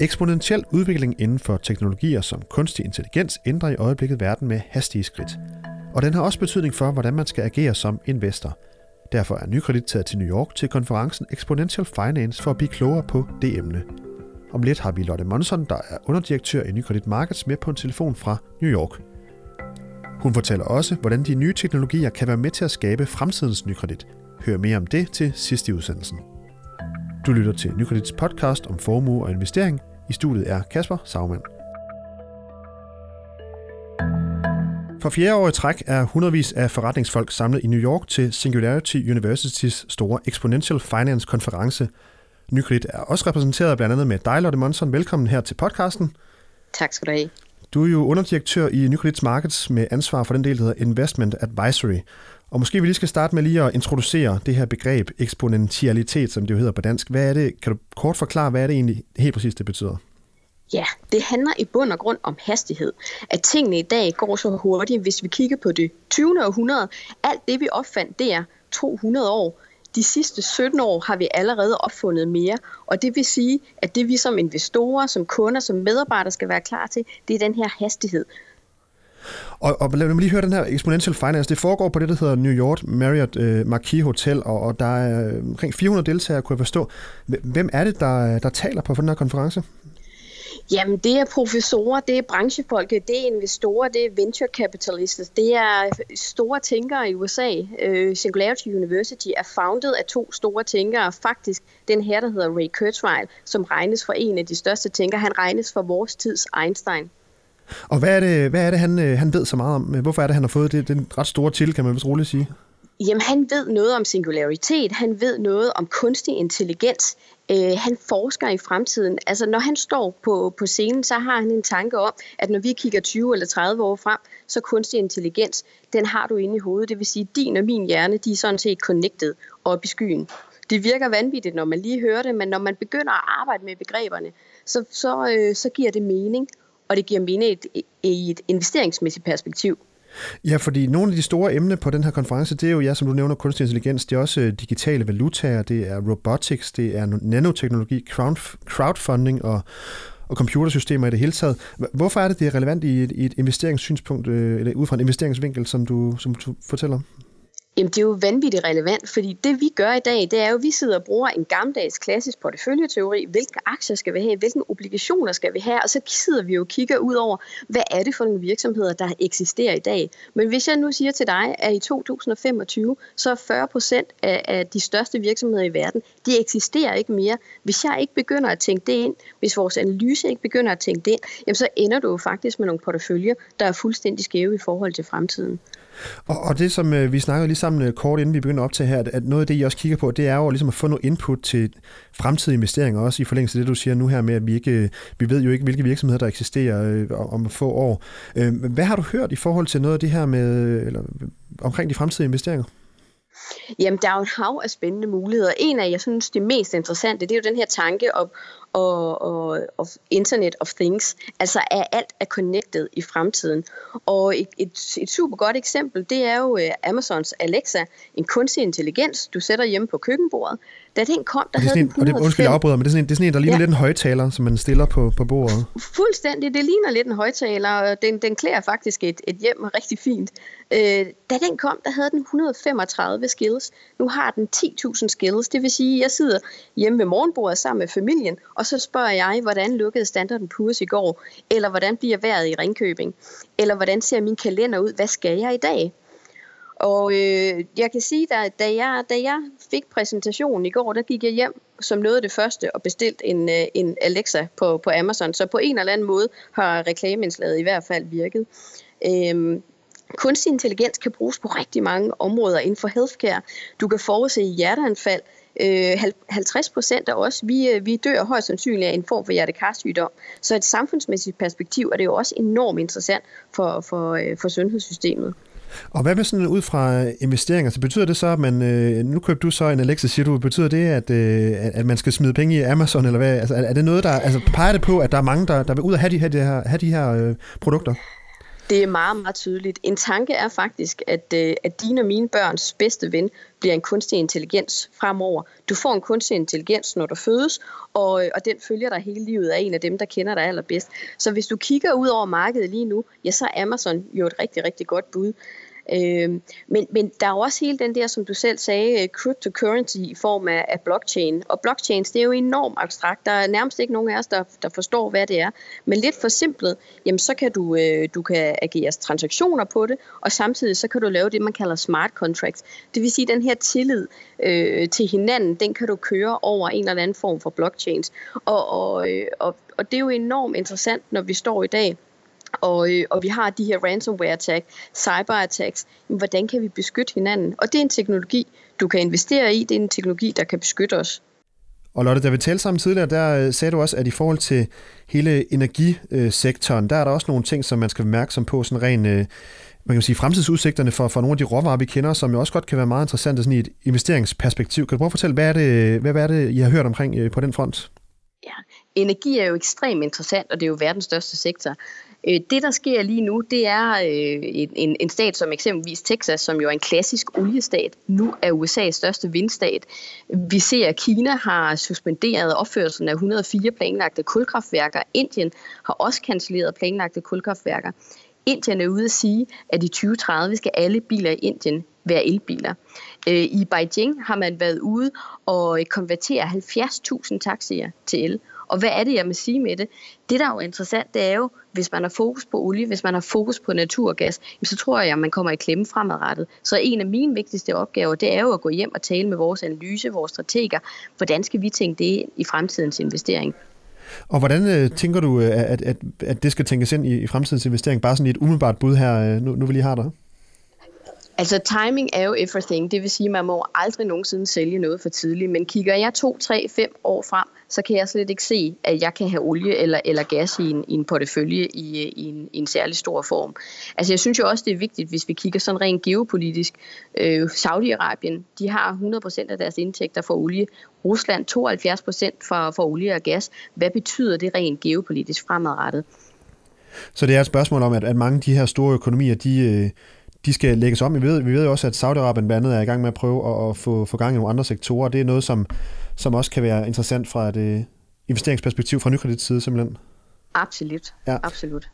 Eksponentiel udvikling inden for teknologier som kunstig intelligens ændrer i øjeblikket verden med hastige skridt. Og den har også betydning for, hvordan man skal agere som investor. Derfor er Nykredit taget til New York til konferencen Exponential Finance for at blive klogere på det emne. Om lidt har vi Lotte Monson, der er underdirektør i Nykredit Markets, med på en telefon fra New York. Hun fortæller også, hvordan de nye teknologier kan være med til at skabe fremtidens Nykredit. Hør mere om det til sidst i udsendelsen. Du lytter til Nykredits podcast om formue og investering. I studiet er Kasper Sagmann. For fjerde år i træk er hundredvis af forretningsfolk samlet i New York til Singularity Universitys store Exponential Finance konference. Nykredit er også repræsenteret blandt andet med dig, Lotte Monson. Velkommen her til podcasten. Tak skal du have. Du er jo underdirektør i Nykredits Markets med ansvar for den del, der hedder Investment Advisory. Og måske vi lige skal starte med lige at introducere det her begreb eksponentialitet, som det jo hedder på dansk. Hvad er det? Kan du kort forklare, hvad er det egentlig helt præcis, det betyder? Ja, det handler i bund og grund om hastighed. At tingene i dag går så hurtigt, hvis vi kigger på det 20. århundrede. Alt det, vi opfandt, det er 200 år. De sidste 17 år har vi allerede opfundet mere, og det vil sige, at det vi som investorer, som kunder, som medarbejdere skal være klar til, det er den her hastighed. Og, og lad mig lige høre den her Exponential Finance. Det foregår på det, der hedder New York Marriott øh, Marquis Hotel, og, og der er øh, omkring 400 deltagere, kunne jeg forstå. Hvem er det, der, der taler på den her konference? Jamen, det er professorer, det er branchefolk, det er investorer, det er venture capitalists, det er store tænkere i USA. Øh, Singularity University er founded af to store tænkere. Faktisk den her, der hedder Ray Kurzweil, som regnes for en af de største tænkere. Han regnes for vores tids Einstein. Og hvad er det, hvad er det han, øh, han ved så meget om? Hvorfor er det, han har fået det, den ret store til, kan man vist roligt sige? Jamen, han ved noget om singularitet, han ved noget om kunstig intelligens, øh, han forsker i fremtiden. Altså, når han står på, på scenen, så har han en tanke om, at når vi kigger 20 eller 30 år frem, så kunstig intelligens, den har du inde i hovedet. Det vil sige, din og min hjerne, de er sådan set connected op i skyen. Det virker vanvittigt, når man lige hører det, men når man begynder at arbejde med begreberne, så, så, øh, så giver det mening, og det giver mening i et, i et investeringsmæssigt perspektiv. Ja, fordi nogle af de store emner på den her konference, det er jo, ja, som du nævner, kunstig intelligens, det er også øh, digitale valutaer, det er robotics, det er nanoteknologi, crowdfunding og, og computersystemer i det hele taget. Hvorfor er det, det er relevant i et, i et investeringssynspunkt, øh, eller ud fra en investeringsvinkel, som du, som du fortæller? om? Jamen, det er jo vanvittigt relevant, fordi det vi gør i dag, det er jo, at vi sidder og bruger en gammeldags klassisk porteføljeteori. Hvilke aktier skal vi have? Hvilke obligationer skal vi have? Og så sidder vi jo og kigger ud over, hvad er det for nogle virksomheder, der eksisterer i dag? Men hvis jeg nu siger til dig, at i 2025, så er 40 procent af, af de største virksomheder i verden, de eksisterer ikke mere. Hvis jeg ikke begynder at tænke det ind, hvis vores analyse ikke begynder at tænke det ind, jamen så ender du jo faktisk med nogle porteføljer, der er fuldstændig skæve i forhold til fremtiden. Og, og det, som øh, vi snakkede lige sammen øh, kort inden vi begynder op til her, at, at noget af det, I også kigger på, det er jo ligesom at få noget input til fremtidige investeringer, også i forlængelse af det, du siger nu her med, at vi, ikke, øh, vi ved jo ikke, hvilke virksomheder, der eksisterer øh, om få år. Øh, hvad har du hørt i forhold til noget af det her med, eller, øh, omkring de fremtidige investeringer? Jamen, der er jo et hav af spændende muligheder. En af, jeg synes, det mest interessante, det er jo den her tanke om, og, og, og Internet of Things. Altså at alt er connected i fremtiden. Og et, et, et super godt eksempel, det er jo uh, Amazons Alexa, en kunstig intelligens, du sætter hjemme på køkkenbordet. Da den kom, der havde den 105... Og det, undskyld, jeg afbryder, men det er, sådan en, det er sådan en, der ligner ja. lidt en højtaler, som man stiller på, på bordet. Fuldstændig, det ligner lidt en højtaler, og den, den klæder faktisk et, et hjem rigtig fint. Øh, da den kom, der havde den 135 skills. Nu har den 10.000 skills, det vil sige, at jeg sidder hjemme ved morgenbordet sammen med familien, og og så spørger jeg, hvordan lukkede Standard Poor's i går? Eller hvordan bliver vejret i Ringkøbing? Eller hvordan ser min kalender ud? Hvad skal jeg i dag? Og øh, jeg kan sige, at da jeg, da jeg fik præsentationen i går, der gik jeg hjem som noget af det første og bestilte en, øh, en Alexa på, på Amazon. Så på en eller anden måde har reklameindslaget i hvert fald virket. Øhm, kunstig intelligens kan bruges på rigtig mange områder inden for healthcare. Du kan forudse hjerteanfald, Øh, 50 procent af os, vi, øh, vi dør højst sandsynligt af en form for hjertekarsygdom. Så et samfundsmæssigt perspektiv er det jo også enormt interessant for, for, øh, for sundhedssystemet. Og hvad med sådan ud fra investeringer? Så betyder det så, at man, øh, nu køber du så en Alexa, siger du, betyder det, at, at man skal smide penge i Amazon, eller hvad? Altså, er det noget, der, altså peger det på, at der er mange, der, der vil ud og have de, have de her, have de her øh, produkter? Det er meget, meget tydeligt. En tanke er faktisk, at, øh, at dine og mine børns bedste ven bliver en kunstig intelligens fremover. Du får en kunstig intelligens, når du fødes, og, øh, og den følger dig hele livet af en af dem, der kender dig allerbedst. Så hvis du kigger ud over markedet lige nu, ja, så er Amazon jo et rigtig, rigtig godt bud. Øh, men, men der er jo også hele den der, som du selv sagde, øh, cryptocurrency i form af, af blockchain. Og blockchains, det er jo enormt abstrakt. Der er nærmest ikke nogen af os, der, der forstår, hvad det er. Men lidt for simpelt, jamen så kan du, øh, du kan agere transaktioner på det, og samtidig så kan du lave det, man kalder smart contracts. Det vil sige, at den her tillid øh, til hinanden, den kan du køre over en eller anden form for blockchains. Og, og, øh, og, og det er jo enormt interessant, når vi står i dag og, øh, og vi har de her ransomware attack, cyber attacks. Hvordan kan vi beskytte hinanden? Og det er en teknologi, du kan investere i. Det er en teknologi, der kan beskytte os. Og Lotte, da vi talte sammen tidligere, der øh, sagde du også, at i forhold til hele energisektoren, der er der også nogle ting, som man skal være opmærksom på, sådan ren, øh, man kan sige, fremtidsudsigterne for, for nogle af de råvarer, vi kender, som jo også godt kan være meget interessante sådan i et investeringsperspektiv. Kan du prøve at fortælle, hvad er det, hvad er det I har hørt omkring på den front? Ja, energi er jo ekstremt interessant, og det er jo verdens største sektor. Øh, det, der sker lige nu, det er øh, en, en stat som eksempelvis Texas, som jo er en klassisk oliestat, nu er USA's største vindstat. Vi ser, at Kina har suspenderet opførelsen af 104 planlagte kulkraftværker. Indien har også cancelleret planlagte kulkraftværker. Indien er ude at sige, at i 2030 skal alle biler i Indien være elbiler. Øh, I Beijing har man været ude og konvertere 70.000 taxier til el. Og hvad er det, jeg vil sige med det? Det, der er jo interessant, det er jo, hvis man har fokus på olie, hvis man har fokus på naturgas, så tror jeg, at man kommer i klemme fremadrettet. Så en af mine vigtigste opgaver, det er jo at gå hjem og tale med vores analyse, vores strateger. Hvordan skal vi tænke det i fremtidens investering? Og hvordan øh, tænker du, øh, at, at, at det skal tænkes ind i, i fremtidens investering? Bare sådan et umiddelbart bud her, øh, nu, nu vi lige har der. Altså timing er jo everything, det vil sige, at man må aldrig nogensinde sælge noget for tidligt, men kigger jeg 2, 3, 5 år frem, så kan jeg slet ikke se, at jeg kan have olie eller, eller gas i en, i en portefølje i, øh, i, en, i en særlig stor form. Altså jeg synes jo også, det er vigtigt, hvis vi kigger sådan rent geopolitisk. Øh, Saudi-Arabien, de har 100% af deres indtægter fra olie. Rusland 72% for, for olie og gas. Hvad betyder det rent geopolitisk fremadrettet? Så det er et spørgsmål om, at, at mange af de her store økonomier, de, øh, de skal lægges om. Vi ved, vi ved jo også, at Saudi-Arabien blandt andet er i gang med at prøve at, at få, få gang i nogle andre sektorer. Det er noget, som, som også kan være interessant fra et uh, investeringsperspektiv fra nykredits side simpelthen. Absolut, ja. absolut.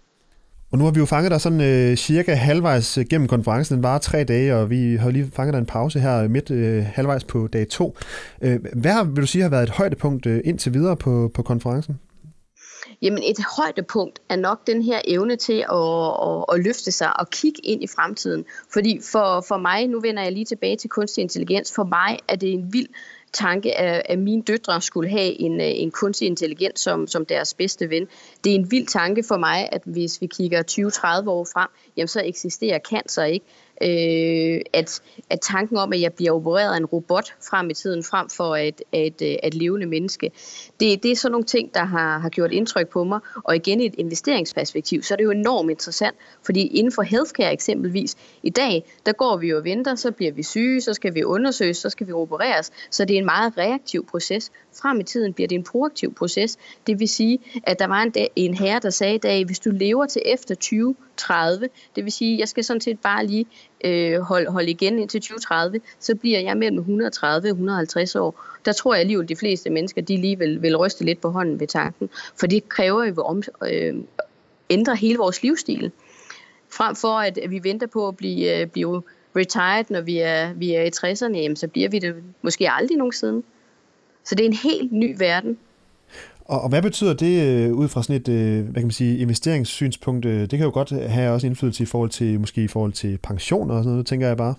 Og nu har vi jo fanget dig sådan øh, cirka halvvejs gennem konferencen. Den var tre dage, og vi har lige fanget dig en pause her midt øh, halvvejs på dag to. Øh, hvad vil du sige har været et højdepunkt øh, indtil videre på, på konferencen? Jamen et højdepunkt er nok den her evne til at, at, at løfte sig og kigge ind i fremtiden. Fordi for, for mig, nu vender jeg lige tilbage til kunstig intelligens, for mig er det en vild tanke, at, at mine døtre skulle have en, øh, en kunstig intelligens som, som deres bedste ven. Det er en vild tanke for mig, at hvis vi kigger 20-30 år frem, jamen så eksisterer cancer ikke øh, at, at tanken om, at jeg bliver opereret af en robot frem i tiden, frem for et, et, et, et levende menneske, det, det er sådan nogle ting, der har, har gjort indtryk på mig. Og igen i et investeringsperspektiv, så er det jo enormt interessant, fordi inden for healthcare eksempelvis, i dag, der går vi jo og venter, så bliver vi syge, så skal vi undersøges, så skal vi opereres, så det er en meget reaktiv proces. Frem i tiden bliver det en proaktiv proces. Det vil sige, at der var en, en herre, der sagde i dag, hvis du lever til efter 20, 2030, det vil sige, at jeg skal sådan set bare lige øh, holde holde igen indtil 2030, så bliver jeg mellem 130 og 150 år. Der tror jeg alligevel, at de fleste mennesker, de lige vil, vil ryste lidt på hånden ved tanken, for det kræver jo, at vi øh, ændre hele vores livsstil. Frem for at vi venter på at blive, øh, blive retired, når vi er, vi er i 60'erne, jamen, så bliver vi det måske aldrig nogensinde. Så det er en helt ny verden. Og, og hvad betyder det øh, ud fra sådan et øh, hvad kan man sige, investeringssynspunkt? Øh, det kan jo godt have også indflydelse i forhold til måske i forhold til pension og sådan noget, tænker jeg bare.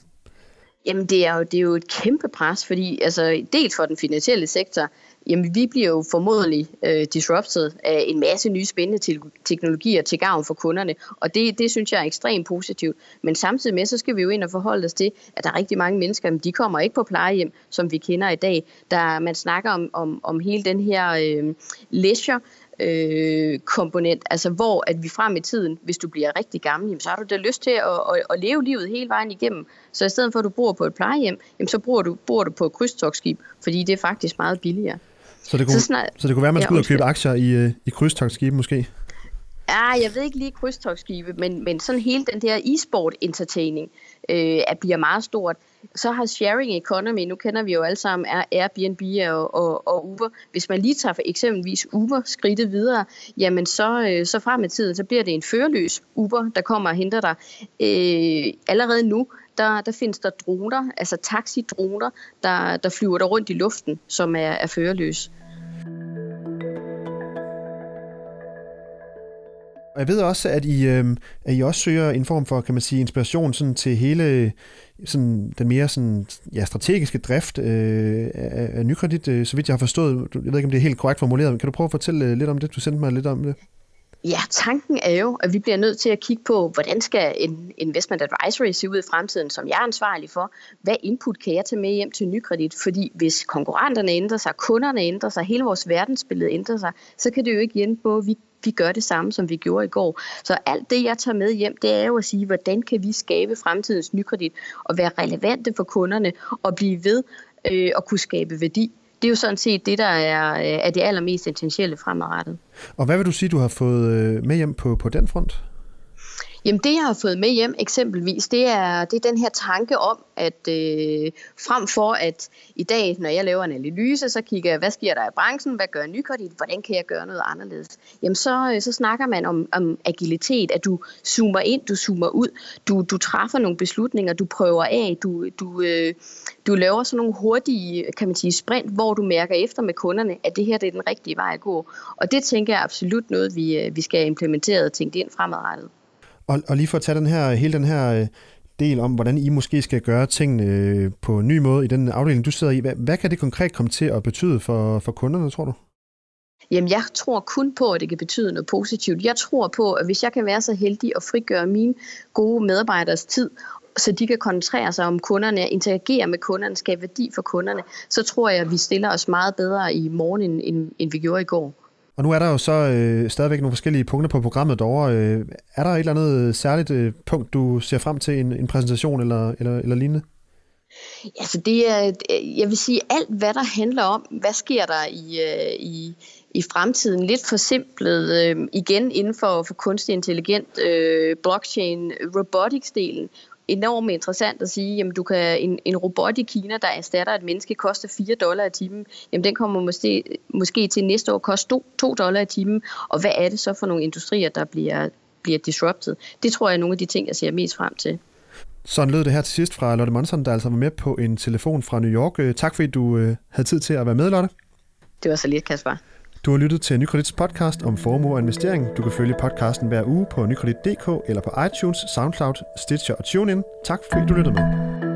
Jamen det er jo, det er jo et kæmpe pres, fordi altså, dels for den finansielle sektor, jamen vi bliver jo formodentlig øh, disrupted af en masse nye spændende teknologier til gavn for kunderne, og det, det synes jeg er ekstremt positivt. Men samtidig med, så skal vi jo ind og forholde os til, at der er rigtig mange mennesker, men de kommer ikke på plejehjem, som vi kender i dag. Der, man snakker om, om, om hele den her øh, leisure, øh, komponent, altså hvor at vi frem i tiden, hvis du bliver rigtig gammel, jamen, så har du da lyst til at, at, at leve livet hele vejen igennem. Så i stedet for at du bor på et plejehjem, jamen, så bor du, bor du på et krydstogsskib, fordi det er faktisk meget billigere. Så det kunne, så, snart, så det kunne være, at man skulle ud og købe aktier i, øh, i krydstogsskib måske? Ja, jeg ved ikke lige krydstogsskibe, men, men sådan hele den der e-sport entertaining øh, bliver meget stort. Så har sharing economy, nu kender vi jo alle sammen Airbnb og, og, og Uber. Hvis man lige tager for eksempelvis Uber skridtet videre, jamen så, øh, så frem i tiden, så bliver det en førerløs Uber, der kommer og henter dig. Øh, allerede nu, der, der findes der droner, altså taxidroner, der, der flyver der rundt i luften, som er, er førerløse. Og jeg ved også, at I, øh, at I også søger en form for, kan man sige, inspiration sådan til hele sådan, den mere sådan, ja, strategiske drift øh, af, af nykredit, øh, så vidt jeg har forstået. Jeg ved ikke, om det er helt korrekt formuleret, men kan du prøve at fortælle øh, lidt om det? Du sendte mig lidt om det. Ja, tanken er jo, at vi bliver nødt til at kigge på, hvordan skal en investment advisory se ud i fremtiden, som jeg er ansvarlig for. Hvad input kan jeg tage med hjem til nykredit? Fordi hvis konkurrenterne ændrer sig, kunderne ændrer sig, hele vores verdensbillede ændrer sig, så kan det jo ikke hjælpe på, at vi vi gør det samme, som vi gjorde i går. Så alt det, jeg tager med hjem, det er jo at sige, hvordan kan vi skabe fremtidens nykredit og være relevante for kunderne og blive ved øh, at kunne skabe værdi det er jo sådan set det, der er, øh, er det allermest essentielle fremadrettet. Og hvad vil du sige, du har fået øh, med hjem på, på den front? Jamen det, jeg har fået med hjem eksempelvis, det er, det er den her tanke om, at øh, frem for at i dag, når jeg laver en analyse, så kigger jeg, hvad sker der i branchen, hvad gør nykredit, hvordan kan jeg gøre noget anderledes? Jamen så, øh, så snakker man om, om agilitet, at du zoomer ind, du zoomer ud, du, du træffer nogle beslutninger, du prøver af, du, du, øh, du laver sådan nogle hurtige, kan man sige, sprint, hvor du mærker efter med kunderne, at det her det er den rigtige vej at gå. Og det tænker jeg er absolut noget, vi, øh, vi skal implementere og tænkt ind fremadrettet. Og, og lige for at tage den her, hele den her øh, del om, hvordan I måske skal gøre tingene øh, på en ny måde i den afdeling, du sidder i. Hvad, hvad kan det konkret komme til at betyde for, for kunderne, tror du? Jamen, jeg tror kun på, at det kan betyde noget positivt. Jeg tror på, at hvis jeg kan være så heldig at frigøre mine gode medarbejderes tid, så de kan koncentrere sig om kunderne, interagere med kunderne, skabe værdi for kunderne, så tror jeg, at vi stiller os meget bedre i morgen, end, end, end vi gjorde i går. Og nu er der jo så øh, stadigvæk nogle forskellige punkter på programmet derovre. Øh, er der et eller andet særligt øh, punkt, du ser frem til en, en præsentation eller, eller, eller lignende? Altså det er, jeg vil sige, alt hvad der handler om, hvad sker der i, øh, i, i fremtiden, lidt forsimplet øh, igen inden for, for kunstig intelligent, øh, blockchain, robotics-delen, enormt interessant at sige, jamen du kan, en, en robot i Kina, der erstatter et menneske, koster 4 dollar i timen, jamen den kommer måske, måske til næste år koste 2, 2 dollar i timen, og hvad er det så for nogle industrier, der bliver, bliver disrupted? Det tror jeg er nogle af de ting, jeg ser mest frem til. Sådan lød det her til sidst fra Lotte Monson, der altså var med på en telefon fra New York. Øh, tak fordi du øh, havde tid til at være med, Lotte. Det var så lidt, Kasper. Du har lyttet til Nykredits podcast om formue og investering. Du kan følge podcasten hver uge på nykredit.dk eller på iTunes, Soundcloud, Stitcher og TuneIn. Tak fordi du lyttede med.